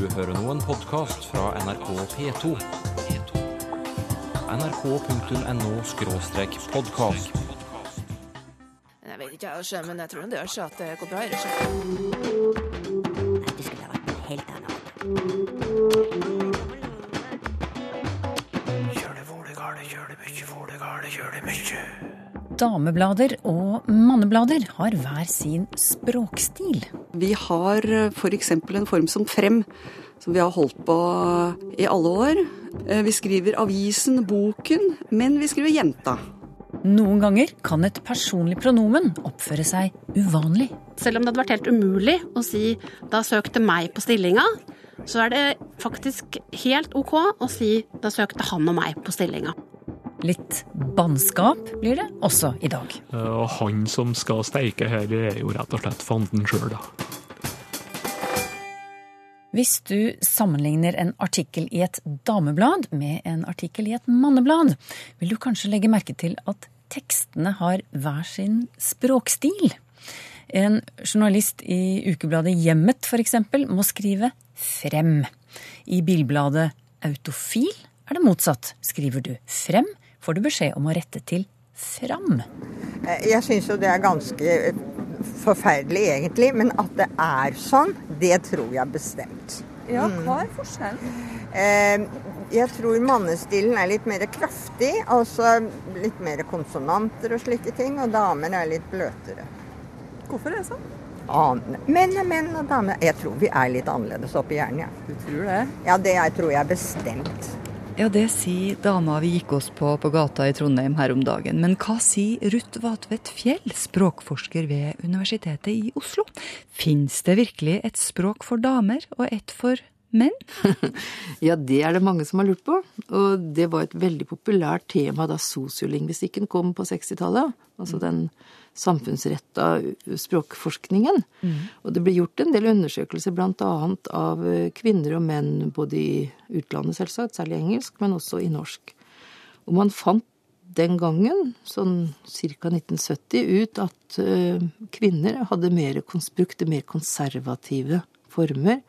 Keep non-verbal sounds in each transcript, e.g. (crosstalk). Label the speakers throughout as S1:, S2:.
S1: Du hører nå en podkast fra NRK P2. nrk.no podkast.
S2: Jeg vet ikke, jeg, men jeg tror det gjør seg at det går bra. Ikke?
S3: Det skulle ha vært noe helt annet.
S4: Dameblader og manneblader har hver sin språkstil.
S5: Vi har f.eks. en form som frem, som vi har holdt på i alle år. Eh, Vi skriver avisen, boken, men vi skriver jenta.
S4: Noen ganger kan et personlig pronomen oppføre seg uvanlig.
S6: Selv om det hadde vært helt umulig å si 'da søkte meg på stillinga', så er det faktisk helt ok å si 'da søkte han og meg på stillinga'.
S4: Litt bannskap blir det også i dag.
S7: Og han som skal steike her, er jo rett og slett fanden sjøl, da.
S4: Hvis du sammenligner en artikkel i et dameblad med en artikkel i et manneblad, vil du kanskje legge merke til at tekstene har hver sin språkstil. En journalist i ukebladet Hjemmet f.eks. må skrive frem. I bilbladet Autofil er det motsatt. Skriver du frem, får du beskjed om å rette til fram.
S8: Jeg syns jo det er ganske forferdelig egentlig, men at det er sånn, det tror jeg bestemt.
S2: Ja, hva er forskjellen?
S8: Mm. Jeg tror mannestilen er litt mer kraftig, altså litt mer konsonanter og slike ting, og damer er litt bløtere.
S2: Hvorfor er det sånn?
S8: Menn er menn, og damer Jeg tror vi er litt annerledes oppi hjernen, ja.
S2: Du tror det?
S8: Ja, det er, tror jeg bestemt.
S9: Ja, det sier dama vi gikk oss på på gata i Trondheim her om dagen. Men hva sier Ruth Vatvedt Fjell, språkforsker ved Universitetet i Oslo? Fins det virkelig et språk for damer og et for menn? (laughs)
S10: Ja, det er det mange som har lurt på. Og det var et veldig populært tema da sosiolingvistikken kom på 60-tallet. Altså den samfunnsretta språkforskningen. Og det ble gjort en del undersøkelser annet av kvinner og menn både i utlandet, selvsagt, særlig engelsk, men også i norsk. Og man fant den gangen, sånn ca. 1970, ut at eh, kvinner hadde mer, brukte mer konservative former,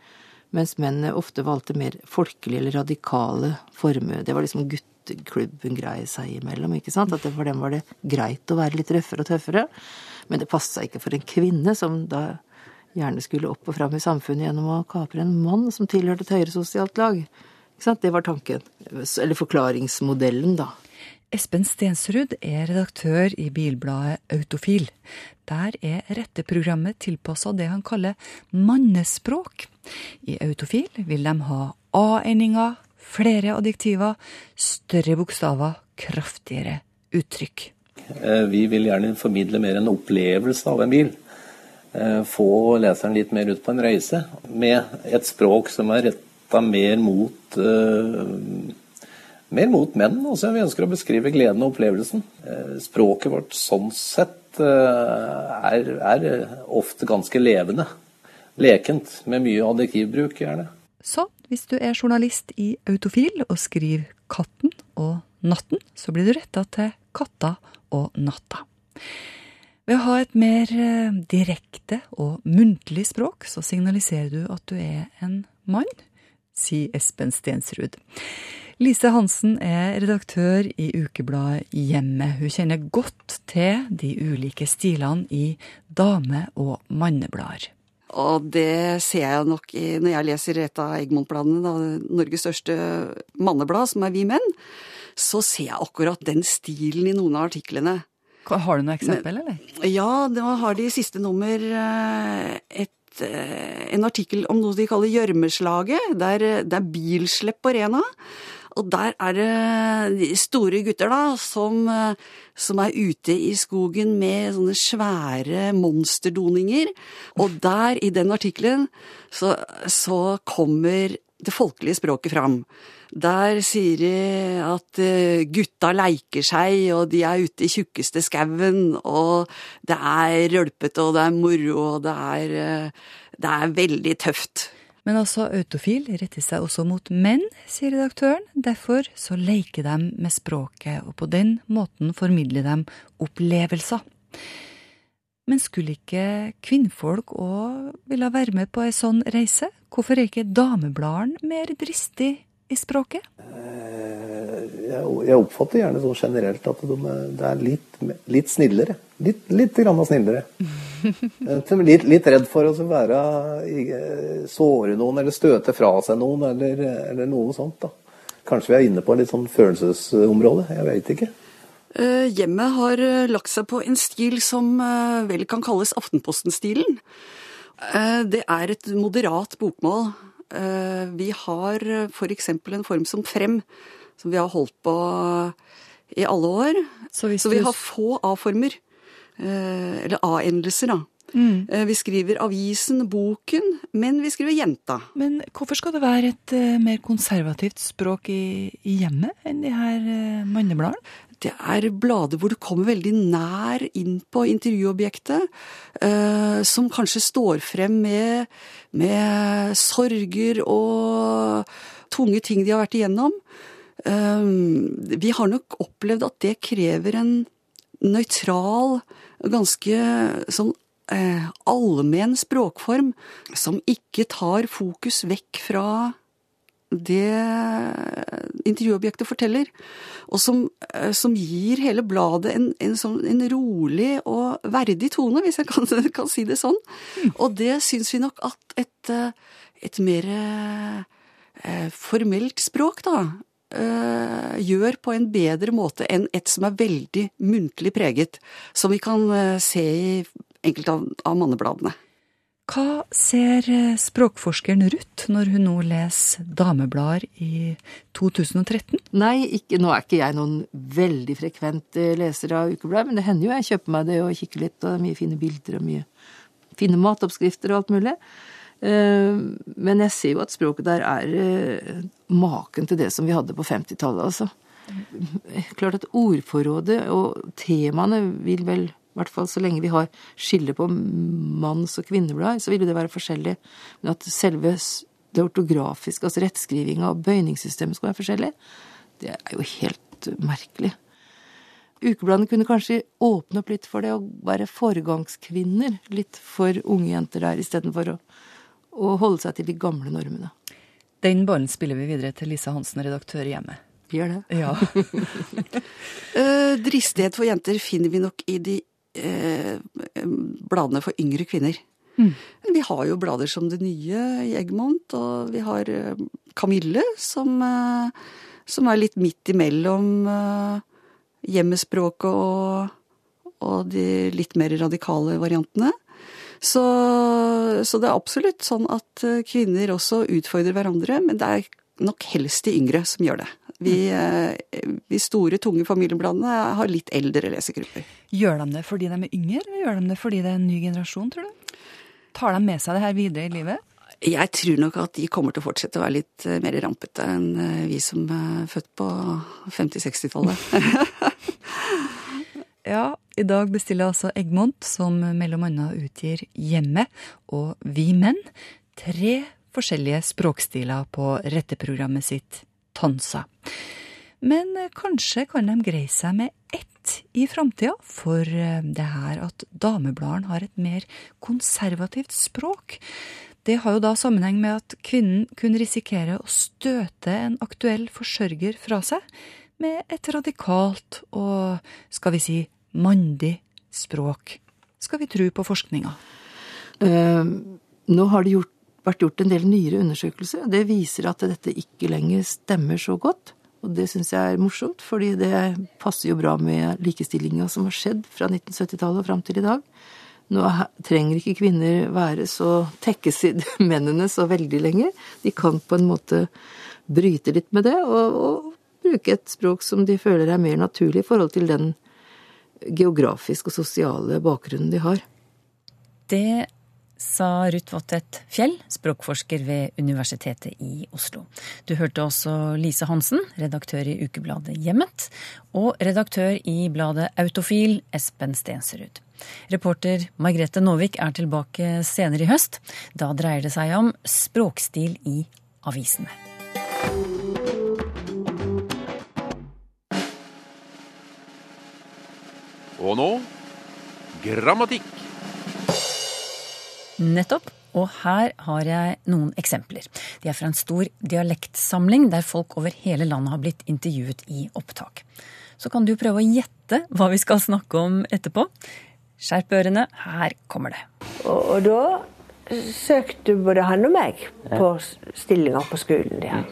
S10: mens mennene ofte valgte mer folkelige eller radikale former. Det var liksom gutteklubben grei seg imellom, ikke sant? At for dem var det greit å være litt røffere og tøffere. Men det passa ikke for en kvinne, som da gjerne skulle opp og fram i samfunnet gjennom å kapre en mann som tilhørte et høyere sosialt lag. Ikke sant? Det var tanken. Eller forklaringsmodellen, da.
S9: Espen Stensrud er redaktør i bilbladet Autofil. Der er retteprogrammet tilpassa det han kaller mannespråk. I Autofil vil de ha a-endinger, flere adjektiver, større bokstaver, kraftigere uttrykk.
S11: Eh, Vi vil gjerne formidle mer en opplevelse av en bil. Eh, Få leseren litt mer ut på en reise med et språk som er retta mer mot eh, mer mot menn. Også. Vi ønsker å beskrive gleden og opplevelsen. Språket vårt sånn sett er, er ofte ganske levende. Lekent, med mye adjektivbruk, gjerne.
S9: Så hvis du er journalist i Autofil og skriver Katten og Natten, så blir du retta til Katta og Natta. Ved å ha et mer eh, direkte og muntlig språk, så signaliserer du at du er en mann, sier Espen Stensrud. Lise Hansen er redaktør i ukebladet Hjemmet. Hun kjenner godt til de ulike stilene i dame- og manneblader.
S5: Og det ser jeg nok i, når jeg leser et av Egmont-bladene, Norges største manneblad, som er Vi Menn, så ser jeg akkurat den stilen i noen av artiklene.
S9: Har du noe eksempel, eller?
S5: Ja, da har de i siste nummer eh, et, eh, en artikkel om noe de kaller gjørmeslaget. Er, det er bilslepp på Rena. Og der er det de store gutter, da, som, eh, som er ute i skogen med sånne svære monsterdoninger. Og der, i den artikkelen, så, så kommer det folkelige språket fram. Der sier de at eh, gutta leiker seg, og de er ute i tjukkeste skauen, og det er rølpete, og det er moro, og det er, eh, det er veldig tøft.
S9: Men altså, Autofil retter seg også mot menn, sier redaktøren. Derfor så leker de med språket, og på den måten formidler de opplevelser. Men skulle ikke kvinnfolk òg ville være med på ei sånn reise? Hvorfor er ikke damebladene mer dristig i språket?
S11: Jeg, jeg oppfatter gjerne sånn generelt at de er, det er litt, litt snillere. Litt, litt grann snillere. (laughs) Litt, litt redd for å være såre noen eller støte fra seg noen eller, eller noe sånt. da. Kanskje vi er inne på litt sånn følelsesområde. Jeg veit ikke.
S5: Uh, hjemmet har lagt seg på en stil som uh, vel kan kalles Aftenposten-stilen. det er et moderat bokmål. Vi har f.eks. en form som frem, som vi har holdt på i alle år. Så, Så vi har få A-former. eller A-endelser, da. Mm. Vi skriver avisen, boken, men vi skriver jenta.
S9: Men hvorfor skal det være et mer konservativt språk i, i hjemmet enn de her mannebladene?
S5: Det er blader hvor du kommer veldig nær inn på intervjuobjektet, uh, som kanskje står frem med, med, sorger og tunge ting de har vært igjennom. Uh, vi har nok opplevd at det krever en nøytral, ganske sånn uh, allmenn språkform, som ikke tar fokus vekk fra det intervjuobjektet forteller, og som, eh, som gir hele bladet en, en, sånn, en, rolig og verdig tone, hvis jeg kan, (laughs) kan si det sånn. Og det syns vi nok at et, eh, et mer eh, formelt språk, da, eh, gjør på en bedre måte enn et som er veldig muntlig preget, som vi kan eh, se i enkelte av, av mannebladene.
S9: Hva ser eh, språkforskeren Ruth når hun nå leser dameblader i 2013?
S10: Nei, ikke, nå er ikke jeg noen veldig frekvent eh, leser av ukeblad, men det hender jo jeg kjøper meg det og kikker litt, og det er mye fine bilder og mye fine matoppskrifter og alt mulig. Eh, men jeg ser jo at språket der er maken til det som vi hadde på 50-tallet, altså. Klart at ordforrådet og temaene vil vel i hvert fall så lenge vi har skille på manns- og kvinneblader, så vil jo det være forskjellig. Men at selve det ortografiske, altså rettskrivinga og bøyningssystemet skal være forskjellig, det er jo helt merkelig. Ukebladene kunne kanskje åpne opp litt for det å være foregangskvinner litt for unge jenter der, istedenfor å, å holde seg til de gamle normene.
S9: Den ballen spiller vi videre til Lisa Hansen, redaktør i Hjemmet.
S10: Gjør det.
S9: Ja.
S5: uh, (laughs) dristighet for jenter finner vi nok i de eh, bladene for yngre kvinner. Mm. Vi har jo blader som Det Nye i Egmont, og vi har eh, Kamille, som, eh, som, er litt midt imellom eh, hjemmespråket og, og, de litt mer radikale variantene. Så, så, det er absolutt sånn at eh, kvinner også utfordrer hverandre, men det er nok helst de yngre som gjør det. Vi, eh, vi store, tunge familiebladene har litt eldre lesegrupper.
S9: Gjør de det fordi de er yngre, eller gjør de det fordi det er en ny generasjon, tror du? Tar de med seg det her videre i livet?
S5: Jeg tror nok at de kommer til å fortsette å være litt eh, mer rampete enn eh, vi som er født på 50-60-tallet. (laughs)
S9: ja, i dag bestiller altså Egmont, som mellom annet utgir Hjemme og Vi menn, tre forskjellige språkstiler på retteprogrammet sitt Tansa. Men eh, kanskje kan de greie seg med ett i framtida, for eh, det her at damebladene har et mer konservativt språk. Det har jo da sammenheng med at kvinnen kunne risikere å støte en aktuell forsørger fra seg med et radikalt og, skal vi si, mandig språk. Skal vi tro på forskninga?
S10: Uh, nå har det gjort vært gjort en del nyere undersøkelser, det viser at dette ikke lenger stemmer så godt. Og det syns jeg er morsomt, fordi det passer jo bra med likestillinga som har skjedd fra 1970-tallet og fram til i dag. Nå trenger ikke kvinner være så tekkes (laughs) mennene så veldig lenger. De kan på en måte bryte litt med det, og, og bruke et språk som de føler er mer naturlig i forhold til den geografiske og sosiale bakgrunnen de har.
S4: Det sa Ruth Wottet Fjell, språkforsker ved Universitetet i Oslo. Du hørte også Lise Hansen, redaktør i ukebladet Hjemmet, og redaktør i bladet Autofil, Espen Stensrud. Reporter Margrethe Nåvik er tilbake senere i høst. Da dreier det seg om språkstil i avisene.
S3: Og nå grammatikk.
S4: Nettopp. Og her har jeg noen eksempler. De er fra en stor dialektsamling der folk over hele landet har blitt intervjuet i opptak. Så kan du prøve å gjette hva vi skal snakke om etterpå. Skjerp ørene, her kommer det.
S3: Og, og da søkte både han og meg på stillinger på skolen der.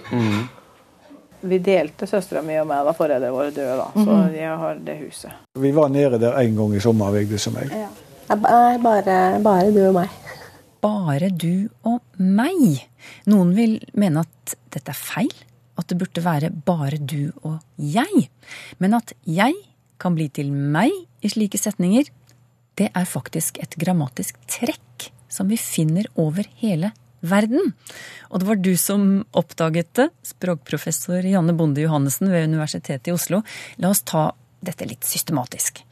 S12: Vi delte søstera mi og meg da foreldrene våre døde, da. så
S3: Mhm.
S12: jeg har det huset.
S13: Vi var nede der en gang i sommer, Vigdis og meg.
S3: Ja. bare, bare du og meg.
S4: Bare du og meg. Noen vil mene at dette er feil, at det burde være bare du og jeg. Men at jeg kan bli til meg i slike setninger, det er faktisk et grammatisk trekk som vi finner over hele verden. Og det var du som oppdaget det, språkprofessor Janne Bonde Johannessen ved Universitetet i Oslo. La oss ta dette litt systematisk.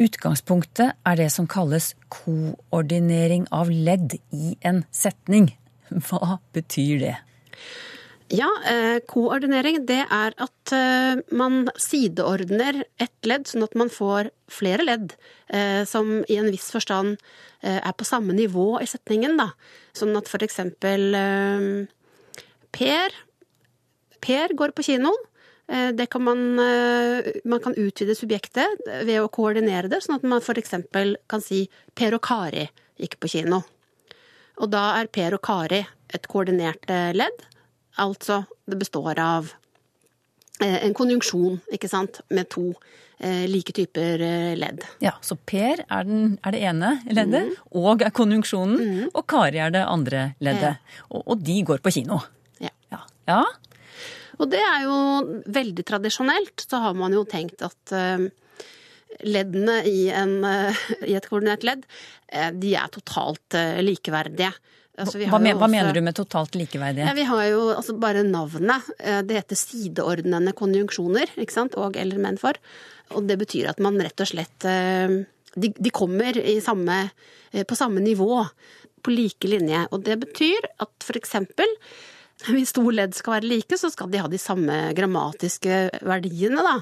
S4: Utgangspunktet er det som kalles koordinering av ledd i en setning. Hva betyr det?
S6: Ja, eh, koordinering det er at eh, man sideordner ett ledd, sånn at man får flere ledd eh, som i en viss forstand er på samme nivå i setningen. Da. Sånn at for eksempel Per, per går på kino. Eh, Det kan man, eh, man kan utvide subjektet ved å koordinere det, sånn at man eksempel kan si Per og Kari gikk på kino. Og da er Per og Kari et koordinert eh, ledd. Altså, det består av en konjunksjon, ikke sant, med to eh, like typer ledd.
S4: Ja, Så Per er, den, er det ene leddet, og er konjunksjonen, og Kari er det andre leddet. Og, og de går på kino.
S6: Ja.
S4: Ja. ja.
S6: Og det er jo veldig tradisjonelt. Så har man jo tenkt at eh, leddene i, en, eh, i et koordinert ledd, eh, de er totalt likeverdige. Altså, vi har
S4: Hva, men, hva
S6: også-
S4: mener du med totalt likeverdige?
S6: Ja, vi har jo altså bare navnet. Det heter sideordnende konjunksjoner, ikke sant, og eller men for. Og det betyr at man rett og slett De, de kommer i samme, på samme nivå, på like linje. Og det betyr at for eksempel hvis to ledd skal være like, så skal de ha de samme grammatiske verdiene, da.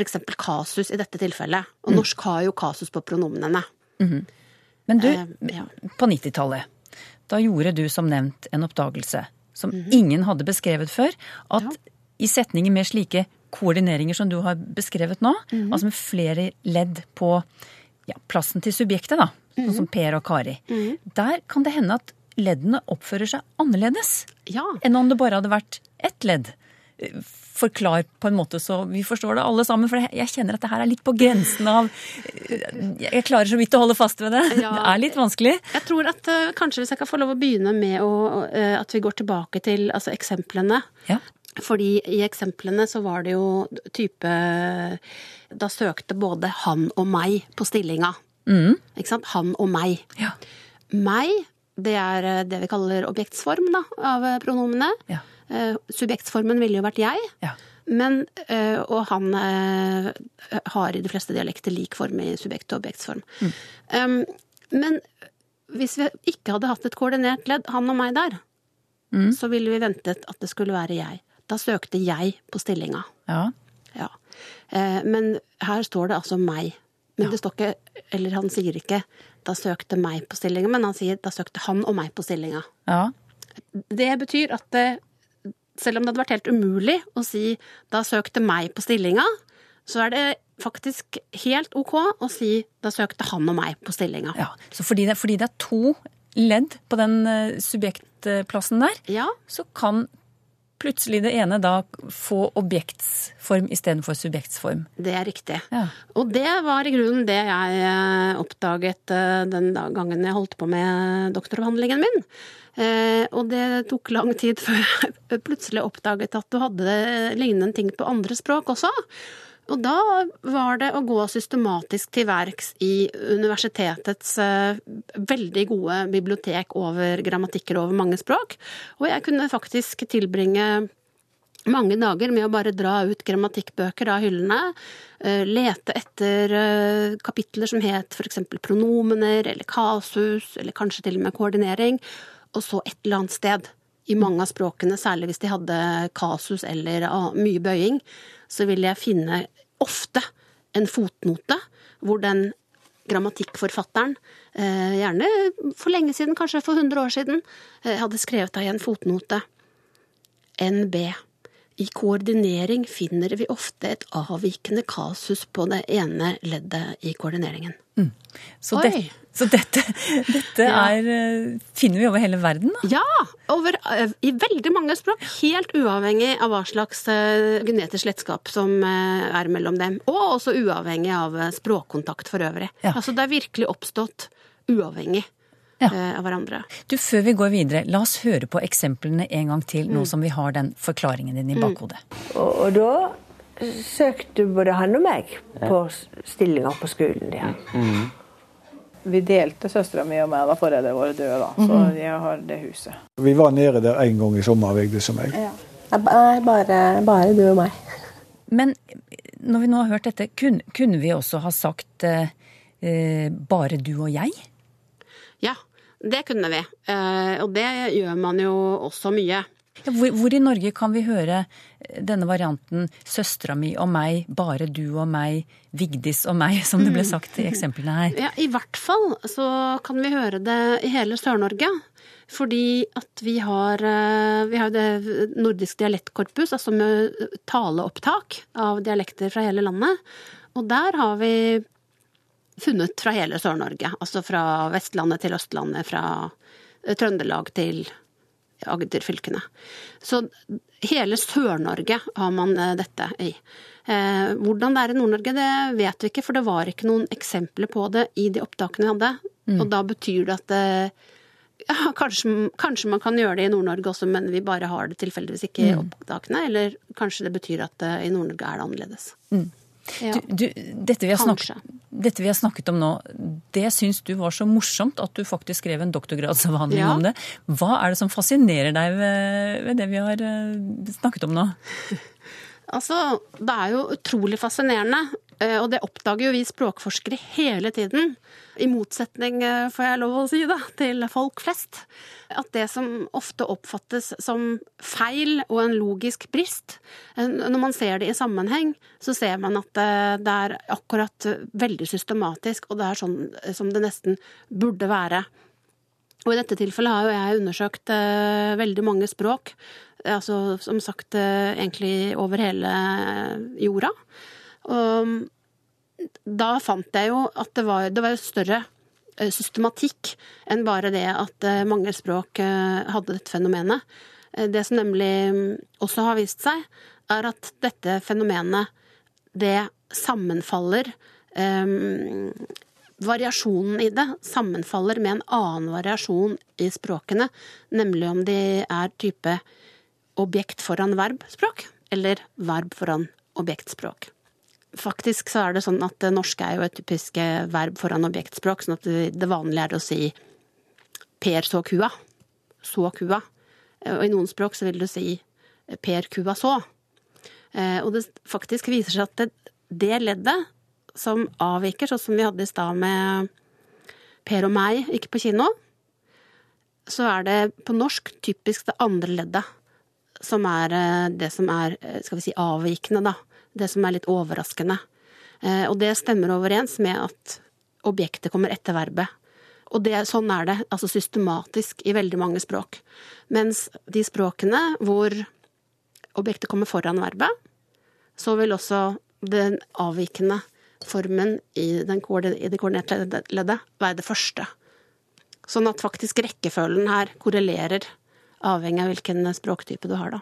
S6: Eksempel kasus i dette tilfellet. Og norsk har jo kasus på pronomenene.
S4: Mhm. Men du,
S6: Eh, ja.
S4: på 90-tallet, da gjorde du som nevnt en oppdagelse som
S6: Mhm.
S4: ingen hadde beskrevet før. At i setninger med slike koordineringer som du har beskrevet nå,
S6: Mhm.
S4: altså med flere ledd på ja, plassen til subjektet, da,
S6: Mhm.
S4: sånn som Per og Kari, der kan det hende at leddene oppfører seg annerledes
S6: Ja.
S4: enn om det bare hadde vært ett ledd. Forklar på en måte så vi forstår det alle sammen, for jeg kjenner at det her er litt på grensen av Jeg klarer så vidt å holde fast ved det.
S6: Ja.
S4: Det er litt vanskelig.
S6: Jeg tror at eh, kanskje hvis jeg kan få lov å begynne med å, eh, at vi går tilbake til altså, eksemplene.
S4: Ja.
S6: Fordi i eksemplene så var det jo type Da søkte både han og meg på stillinga.
S4: Mm.
S6: Ikke sant? Han og meg.
S4: Ja.
S6: Meg, det er eh, det vi kaller objektsform da, av eh, pronomene.
S4: Ja.
S6: Eh, Subjektsformen ville jo vært jeg.
S4: Ja.
S6: Men, og han har i de fleste dialekter lik form i subjekt- og objektsform.
S4: Mm.
S6: Men hvis vi ikke hadde hatt et koordinert ledd, han og meg der,
S4: Mm.
S6: så ville vi ventet at det skulle være jeg. Da søkte jeg på stillinga.
S4: Ja.
S6: Ja. Men her står det altså meg. Men det står ikke, eller han sier ikke 'da søkte meg på stillinga', men han sier 'da søkte han og meg på stillinga'.
S4: ja.
S6: Det betyr at det, selv om det hadde vært helt umulig å si 'da søkte meg på stillinga', så er det faktisk helt ok å si 'da søkte han og meg på stillinga'.
S4: ja. Så fordi det, fordi det er to ledd på den eh, subjektplassen der,
S6: Ja,
S4: så kan plutselig det ene da få objektsform istedenfor subjektsform.
S6: det er riktig.
S4: Ja.
S6: Og det var i grunnen det jeg eh, oppdaget eh, den gangen jeg holdt på med doktoravhandlingen min. Eh, og det tok lang tid før (laughs) jeg plutselig oppdaget at du hadde lignende ting på andre språk også. Og da var det å gå systematisk til verks i universitetets eh, veldig gode bibliotek over grammatikker over mange språk. Og jeg kunne faktisk tilbringe mange dager med å bare dra ut grammatikkbøker av hyllene, eh, lete etter eh, kapitler som het f.eks. pronomener eller kasus, eller kanskje til og med koordinering, og så et eller annet sted. I mange av språkene, særlig hvis de hadde kasus eller mye bøying, så ville jeg finne ofte en fotnote hvor den grammatikkforfatteren, eh, gjerne for lenge siden, kanskje for 100 år siden, eh, hadde skrevet deg en fotnote. NB. I koordinering finner vi ofte et avvikende kasus på det ene leddet i koordineringen.
S4: Så, det, så dette, dette
S6: Ja.
S4: er, eh, finner vi over hele verden, da?
S6: Ja! Over, eh, I veldig mange språk, helt uavhengig av hva slags eh, genetisk slektskap som er mellom dem. Og også uavhengig av språkkontakt for øvrig. Altså det er virkelig oppstått uavhengig eh, av hverandre.
S4: Du, Før vi går videre, la oss høre på eksemplene en gang til, nå
S3: Mm.
S4: som vi har den forklaringen din i
S3: Mm.
S4: bakhodet.
S3: Og, og da søkte både han og meg på stillinger på skolen der.
S12: Vi delte søstera mi og meg da foreldrene våre døde, da. Så
S13: Mhm.
S12: jeg har det huset.
S13: Vi var nede der en gang i sommer, Vigdis og meg.
S14: Nei, bare, bare du og meg.
S4: Men når vi nå har hørt dette, kunne, kunne vi også ha sagt eh, eh, bare du og jeg?
S6: Det kunne vi. Eh, og det gjør man jo også mye.
S4: Hvor, hvor i Norge kan vi høre eh, denne varianten 'søstera mi og meg', 'bare du og meg', 'Vigdis og meg', (laughs) som det ble sagt i eksemplene her?
S6: Ja, I hvert fall så kan vi høre det i hele Sør-Norge. Fordi at vi har, eh, vi har det nordisk dialektkorpus, altså med taleopptak av dialekter fra hele landet. Og der har vi funnet fra hele Sør-Norge. Altså fra Vestlandet til Østlandet, fra eh, Trøndelag til Agder-fylkene. Så hele Sør-Norge har man eh, dette i. Eh, hvordan det er i Nord-Norge, det vet vi ikke, for det var ikke noen eksempler på det i de opptakene vi hadde.
S4: Mm.
S6: Og da betyr det at det, ja, kanskje, kanskje man kan gjøre det i Nord-Norge også, men vi bare har det tilfeldigvis ikke i
S4: Mm.
S6: opptakene. Eller kanskje det betyr at det, i Nord-Norge er det annerledes.
S4: Mm.
S6: Ja.
S4: Du, du, dette, vi har snakket, dette vi har snakket om nå, det syns du var så morsomt at du faktisk skrev en doktorgradsavhandling
S6: Ja.
S4: om det. Hva er det som fascinerer deg ved, ved det vi har eh, snakket om nå? (laughs)
S6: Altså, det er jo utrolig fascinerende, eh, og det oppdager jo vi språkforskere hele tiden. I motsetning, eh, får jeg lov å si, da, til folk flest. At det som ofte oppfattes som feil og en logisk brist, eh, når man ser det i sammenheng, så ser man at det er akkurat veldig systematisk, og det er sånn som det nesten burde være. Og i dette tilfellet har jo jeg undersøkt eh, veldig mange språk. Altså som sagt eh, egentlig over hele jorda. Og da fant jeg jo at det var, det var større eh, systematikk enn bare det at eh, mange språk eh, hadde dette fenomenet. Eh, Det som nemlig mm, også har vist seg, er at dette fenomenet, det sammenfaller eh, variasjonen i det sammenfaller med en annen variasjon i språkene, nemlig om de er type objekt foran verb-språk, eller verb foran objektspråk. Faktisk så er det sånn at det norske er jo et typisk eh, verb foran objektspråk, sånn at det vanlige er å si Per så kua, så kua. Eh, Og i noen språk så vil du si Per kua så. Eh, Og det faktisk viser seg at det, det leddet som avviker, sånn som vi hadde i stad med Per og meg gikk på kino, så er det på norsk typisk det andre leddet som er eh, det som er, eh, skal vi si, avvikende, da. Det som er litt overraskende. Eh, Og det stemmer overens med at objektet kommer etter verbet. Og det, sånn er det, altså systematisk i veldig mange språk. Mens de språkene hvor objektet kommer foran verbet, så vil også den avvikende formen i, den i det koordinerte leddet være det første. Sånn at faktisk rekkefølgen her korrelerer, avhengig av hvilken språktype du har, da.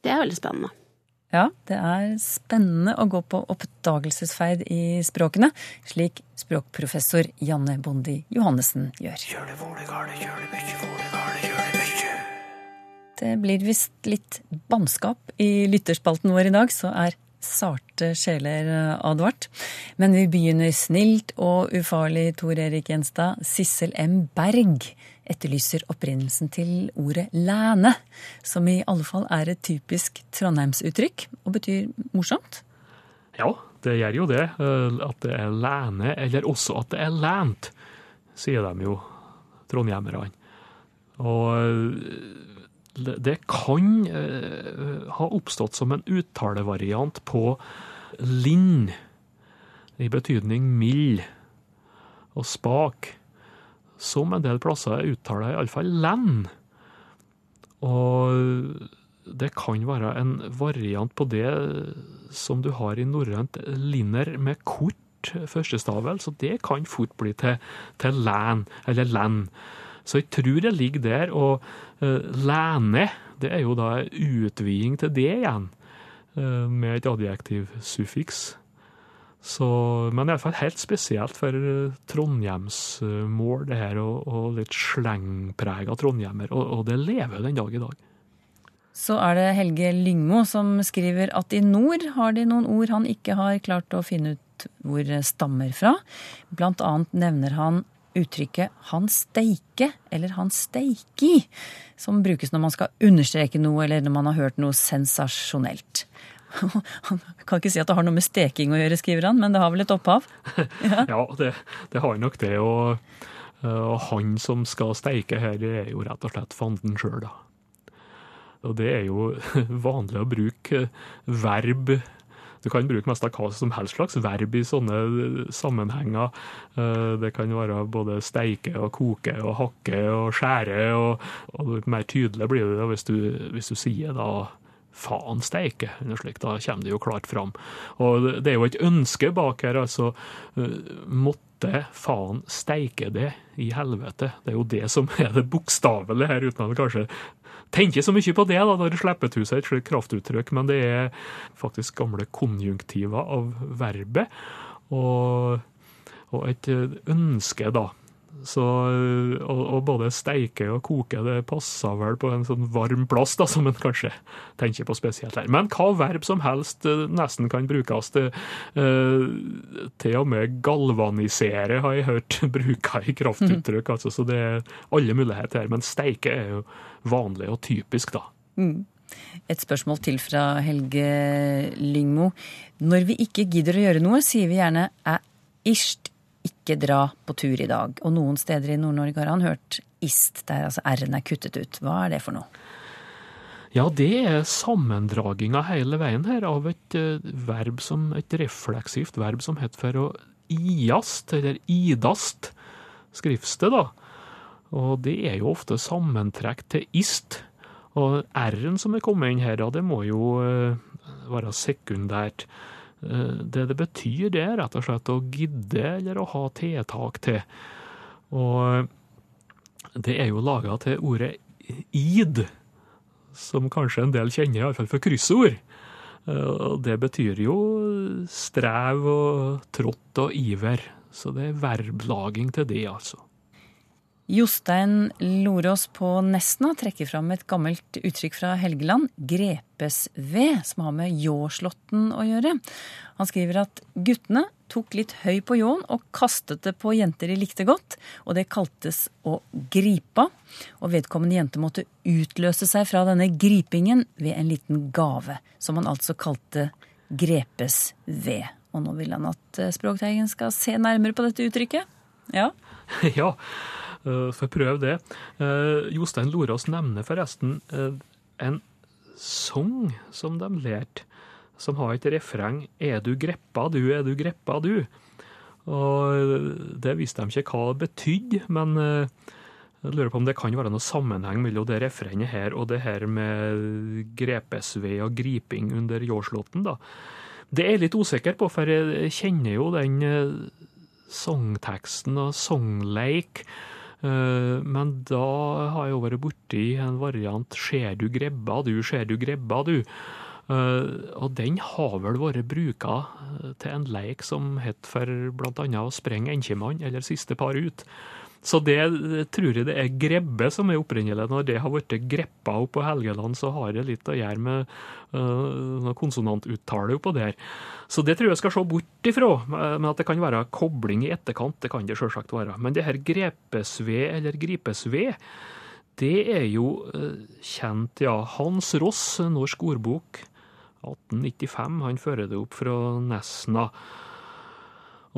S6: Det er veldig spennende.
S4: Ja, det er spennende å gå på oppdagelsesferd i språkene, slik språkprofessor Janne Bondi Johannessen gjør. Det blir visst litt bannskap i lytterspalten vår i dag, så er sarte sjeler advart. Men vi begynner snilt og ufarlig, Tor Erik Gjenstad. Sissel M. Berg etterlyser opprinnelsen til ordet læne, som i alle fall er et typisk trondheimsuttrykk og betyr morsomt.
S7: Ja, det gjør jo det. eh, At det er læne, eller også at det er lænt, sier de jo, trondhjemmerne. Og eh, det kan eh, ha oppstått som en uttalevariant på Linn. i betydning mild og spak, som en del plasser er uttala iallfall len. Og det kan være en variant på det som du har i norrønt linner med kort førstestavel, så det kan fort bli til, til læn, eller len. Så jeg tror jeg ligger der. Og uh, læne, det er jo da utviding til det igjen, uh, med et adjektivsuffiks. Så, men iallfall helt spesielt for trondhjemsmål, det her, og, og litt slengprega trondhjemmer. Og, og det lever den dag i dag.
S4: Så er det Helge Lyngmo som skriver at i nord har de noen ord han ikke har klart å finne ut hvor stammer fra. Blant annet nevner han uttrykket 'han steike' eller 'han steiki', som brukes når man skal understreke noe eller når man har hørt noe sensasjonelt. (laughs) Han kan ikke si at det har noe med steking å gjøre, skriver han, men det har vel et opphav? (laughs)
S7: Ja, ja det, det, har nok det. Og, og, han som skal steike her, er jo rett og slett fanden sjøl, da. Og det er jo (laughs) vanlig å bruke verb du kan bruke mest av hva som helst slags verb i sånne sammenhenger. Det kan være både steike og koke og hakke og skjære, og, og mer tydelig blir det hvis du, hvis du sier da faen steike, eller slik, da kommer det jo klart fram. Og det er jo et ønske bak her, altså. Måtte faen steike det i helvete. Det er jo det som er det bokstavelige her, uten at det kanskje tenker så mye på det da, når det slipper ut seg et slikt kraftuttrykk, men det er faktisk gamle konjunktiver av verbet. Og, og et ønske, da. Så, og, og, både steike og koke det passer vel på en sånn varm plass, da, som en kanskje tenker på spesielt her. Men hva verb som helst nesten kan brukes til til og med galvanisere, har jeg hørt (laughs) bruka i kraftuttrykk. Mm. altså, Så det er alle muligheter her. Men steike er jo vanlig og typisk, da.
S4: Mm. Et spørsmål til fra Helge Lyngmo. Når vi ikke gidder å gjøre noe, sier vi gjerne æ isht, ikke dra på tur i dag. Og noen steder i Nord-Norge har han hørt ist, der altså r-en er kuttet ut. Hva er det for noe?
S7: Ja, det er sammendraginga hele veien her av et uh, verb som, et refleksivt verb som heter for å iast, eller idast, skrives det da. Og det er jo ofte sammentrekk til ist. Og r-en som er kommet inn her, det må jo uh, være sekundært. Uh, det det betyr, det er rett og slett å gidde eller å ha tiltak til. Og det er jo laga til ordet id som kanskje en del kjenner, iallfall for kryssord. Og det betyr jo strev og trått og iver. Så det er verblaging til det, altså.
S4: Jostein Lorås på Nesna trekker fram et gammelt uttrykk fra Helgeland, grepes ved, som har med ljåslåtten å gjøre. Han skriver at guttene tok litt høy på ljåen og kastet det på jenter de likte godt, og det kaltes å gripa. Og vedkommende jente måtte utløse seg fra denne gripingen ved en liten gave, som han altså kalte grepes ved. Og nå vil han at Språkteigen skal se nærmere på dette uttrykket. Ja? (laughs)
S7: ja. Uh, får prøve det. Uh, Jostein Lorås nevner forresten uh, en sang som de lærte, som har et refreng 'Er du greppa, du, er du greppa, du'. Og Det visste de ikke hva det betydde, men jeg lurer på om det kan være noe sammenheng mellom det refrenget her og det her med grepesved og griping under jordslåtten, da. Det er jeg litt usikker på, for jeg kjenner jo den sangteksten og sangleik. Men da har jeg vært borti en variant 'ser du grebba, du, ser du grebba, du'. Og den har vel vært bruka til en leik som het for bl.a. å sprenge enkjemann, eller siste par ut. Så det tror jeg det er grebbe som er opprinnelig. Når det har blitt greppa opp på Helgeland, så har det litt å gjøre med uh, konsonantuttale oppå der. Så det tror jeg skal se bort ifra. Men at det kan være kobling i etterkant, det kan det selvsagt være. Men det her grepesve eller gripesve, det er jo uh, kjent, ja. Hans Ross, norsk ordbok, 1895, han fører det opp fra Nesna.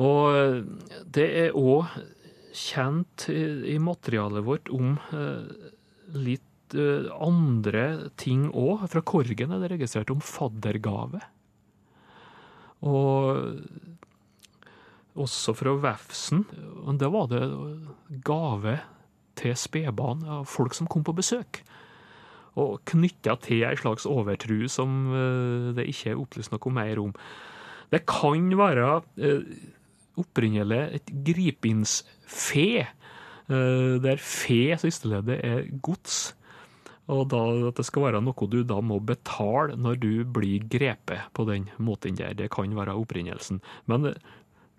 S7: Og det er òg kjent i materialet vårt om litt andre ting òg. Fra Korgen er det registrert om faddergave. Og også fra Vefsn. Da var det gave til spedbarn av folk som kom på besøk. Og knytta til ei slags overtru som eh, det ikke er opplyst noe mer om. Det kan være eh, opprinnelig et gripinsfe, eh, der fe, sisteleddet, er gods. Og da, at det skal være noe du da må betale når du blir grepet på den måten der. Det kan være opprinnelsen. Men eh,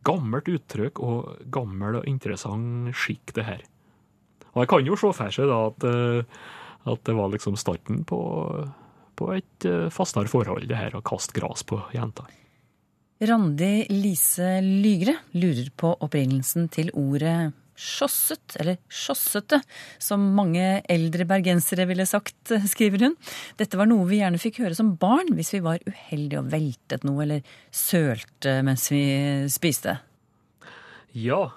S7: gammelt uttrykk og gammel og interessant skikk, det her. Og jeg kan jo se for seg da at, eh, at det var liksom starten på, på et fastere forhold, det her å kaste gras på jenter.
S4: Randi Lise Lygre lurer på opprinnelsen til ordet sjosset, eller sjossete, som mange eldre bergensere ville sagt, skriver hun. Dette var noe vi gjerne fikk høre som barn hvis vi var uheldige og veltet noe, eller sølte mens vi spiste.
S7: Ja,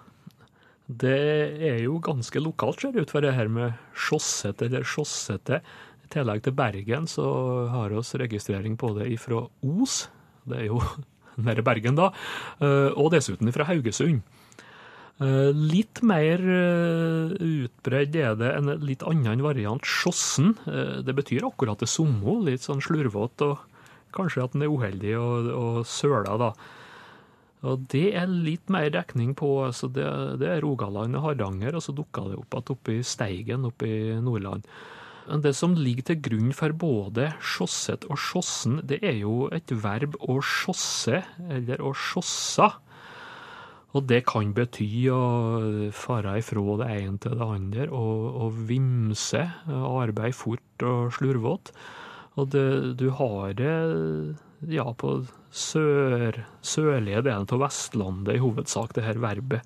S7: det er jo ganske lokalt, ser det ut for det her med sjossete eller sjossete. I tillegg til Bergen så har vi registrering på det ifra Os. Det er jo nede i Bergen, da. eh, Og dessuten fra Haugesund. Eh, Litt mer utbredd utbredt er det en litt annen variant, sjossen. Eh, Det betyr akkurat det samme, litt sånn slurvete, og kanskje at den er uheldig og, og søla, da. Og det er litt mer dekning på, altså det, det er Rogaland og Hardanger, og så dukka det opp igjen oppe i Steigen oppe i Nordland. Det som ligger til grunn for både sjosset og sjossen, det er jo et verb å sjosse, eller å sjossa. Og det kan bety å fare ifra det ene til det andre, og, og vimse, arbeide fort og slurvete. Og det, du har det ja, på sør, sørlige delen av Vestlandet i hovedsak, det her verbet.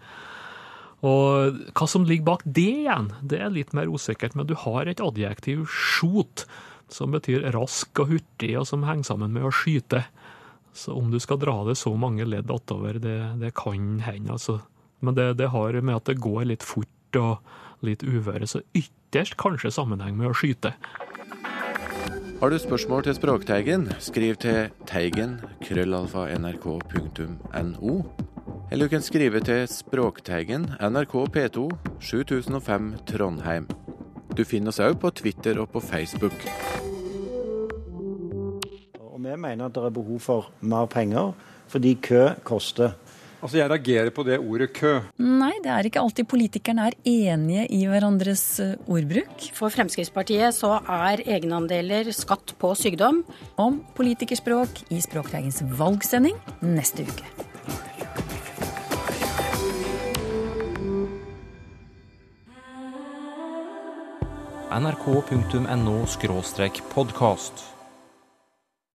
S7: Og hva som ligger bak det igjen, det er litt mer usikkert, men du har et adjektiv skjot, som betyr rask og hurtig, og som henger sammen med å skyte. Så om du skal dra det så mange ledd attover, det, det kan hende, altså. Men det, det har med at det går litt fort og litt uvøre, så ytterst kanskje sammenheng med å skyte.
S15: Har du spørsmål til Språkteigen, skriv til teigen krøllalfa nrk.no. Eller du kan skrive til Språkteigen, NRK P2, 7005 Trondheim. Du finner oss òg på Twitter og på Facebook.
S13: Og vi mener at det er behov for mer penger, fordi kø koster.
S16: Altså, Jeg reagerer på det ordet kø.
S4: Nei, det er ikke alltid politikerne er enige i hverandres eh, ordbruk.
S17: For Fremskrittspartiet så er egenandeler skatt på sykdom.
S4: Om politikerspråk i Språkteigens valgsending neste uke.
S1: nrk.no podkast.